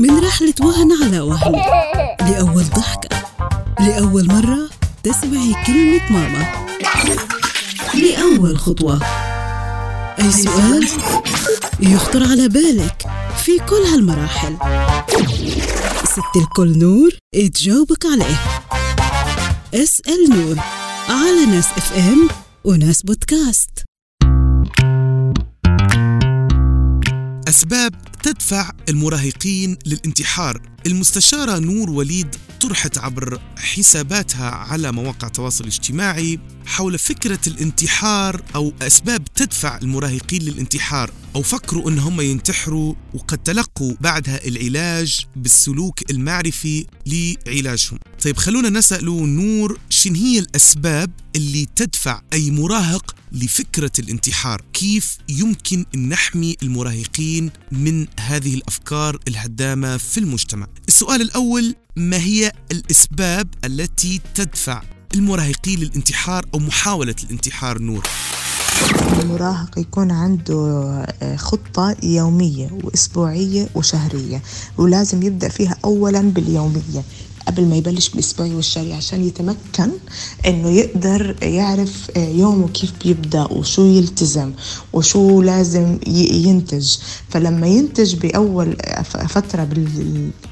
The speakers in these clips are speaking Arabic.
من رحلة وهن على وهن. لأول ضحكة لأول مرة تسمعي كلمة ماما. لأول خطوة. أي سؤال يخطر على بالك في كل هالمراحل. ست الكل نور تجاوبك عليه. أسأل نور على ناس إف إم وناس بودكاست. أسباب تدفع المراهقين للانتحار. المستشارة نور وليد طرحت عبر حساباتها على مواقع التواصل الاجتماعي حول فكرة الانتحار أو أسباب تدفع المراهقين للانتحار أو فكروا أن هم ينتحروا وقد تلقوا بعدها العلاج بالسلوك المعرفي لعلاجهم. طيب خلونا نسأل نور شن هي الأسباب اللي تدفع أي مراهق لفكرة الانتحار؟ كيف يمكن أن نحمي المراهقين من هذه الأفكار الهدامة في المجتمع؟ السؤال الأول ما هي الأسباب التي تدفع المراهقين للانتحار أو محاولة الانتحار نور. المراهق يكون عنده آه، خطة يومية وأسبوعية وشهرية ولازم يبدأ فيها أولا باليومية. قبل ما يبلش بالاسبوعي والشهري عشان يتمكن انه يقدر يعرف آه، يومه كيف بيبدأ وشو يلتزم وشو لازم ينتج. فلما ينتج بأول فترة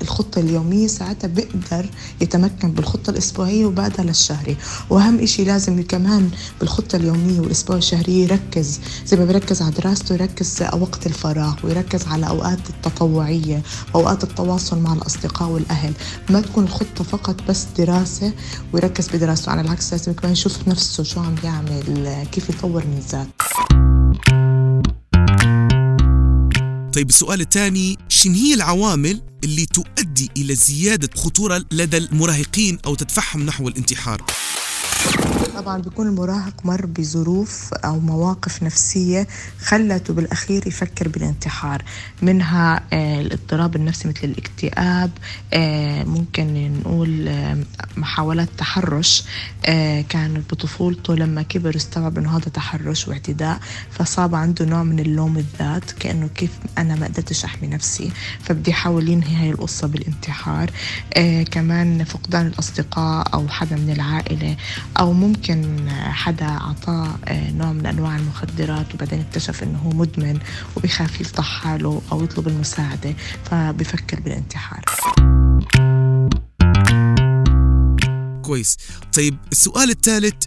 بالخطة اليومية ساعتها بيقدر يتمكن بالخطة الأسبوعية وبعدها للشهري. وأهم إشي لازم كمان بالخطة اليومية والأسبوع الشهريه يركز زي ما بيركز على دراسته يركز وقت الفراغ ويركز على أوقات التطوعية أوقات التواصل مع الأصدقاء والأهل. ما تكون يحطه فقط بس دراسة ويركز بدراسته على العكس لازم كمان يشوف نفسه شو عم يعمل كيف يطور من ذاته طيب السؤال الثاني شن هي العوامل اللي تؤدي إلى زيادة خطورة لدى المراهقين أو تدفعهم نحو الانتحار؟ طبعا بيكون المراهق مر بظروف أو مواقف نفسية خلته بالأخير يفكر بالانتحار منها آه، الاضطراب النفسي مثل الاكتئاب آه، ممكن نقول آه، محاولات تحرش كانت بطفولته لما كبر استوعب إنه هذا تحرش واعتداء فصاب عنده نوع من اللوم الذات كأنه كيف أنا ما قدرتش أحمي نفسي فبدي احاول ينهي هاي القصة بالانتحار. كمان فقدان الأصدقاء أو حدا من العائلة أو ممكن حدا أعطاه آه، نوع من أنواع المخدرات وبعدين اكتشف إنه هو مدمن وبيخاف يفضح حاله أو يطلب المساعدة فبفكر بالانتحار. كويس. طيب السؤال الثالث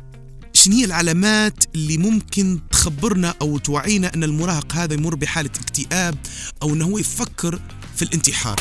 شنو هي العلامات اللي ممكن تخبرنا أو توعينا إن المراهق هذا يمر بحالة اكتئاب أو إنه هو يفكر في الانتحار؟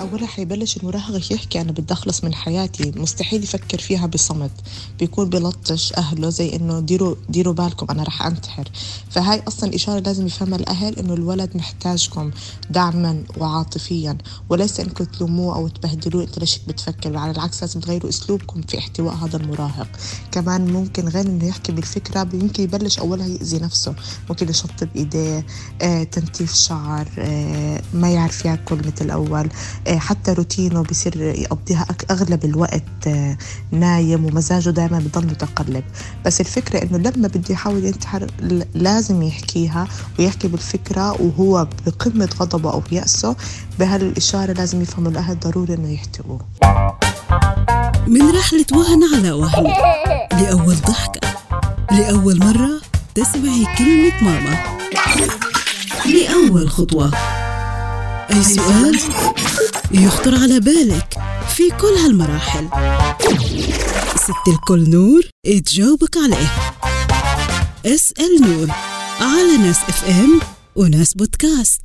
أولا حيبلش المراهق يحكي أنا بدي أخلص من حياتي. مستحيل يفكر فيها بصمت. بيكون بلطش أهله زي إنه ديروا ديروا بالكم أنا رح أنتحر. فهاي أصلا إشارة لازم يفهمها الأهل إنه الولد محتاجكم دعما وعاطفيا. وليس إنكم تلوموه أو تبهدلوه أنت ليش بتفكر؟ على العكس لازم تغيروا أسلوبكم في احتواء هذا المراهق. كمان ممكن غير إنه يحكي بالفكرة يمكن يبلش أولها يأذي نفسه. ممكن يشطب إيديه آه، تنتيف شعر آه، ما يعرف ياكل مثل أول آه، حتى روتينه بصير يقضيها أغلب الوقت آه، نايم ومزاجه دائما بضل متقلب. بس الفكرة إنه لما بده يحاول ينتحر لازم يحكيها ويحكي بالفكرة وهو بقمة غضبه أو يأسه. بهالإشارة لازم يفهموا الأهل ضروري إنه يحتووه من رحلة وهن على وهن لأول ضحكة لأول مرة تسمعي كلمة ماما. لأول خطوة. أي سؤال؟ يخطر على بالك في كل هالمراحل. ست الكل نور تجاوبك عليه. اسأل نور على ناس اف ام وناس بودكاست.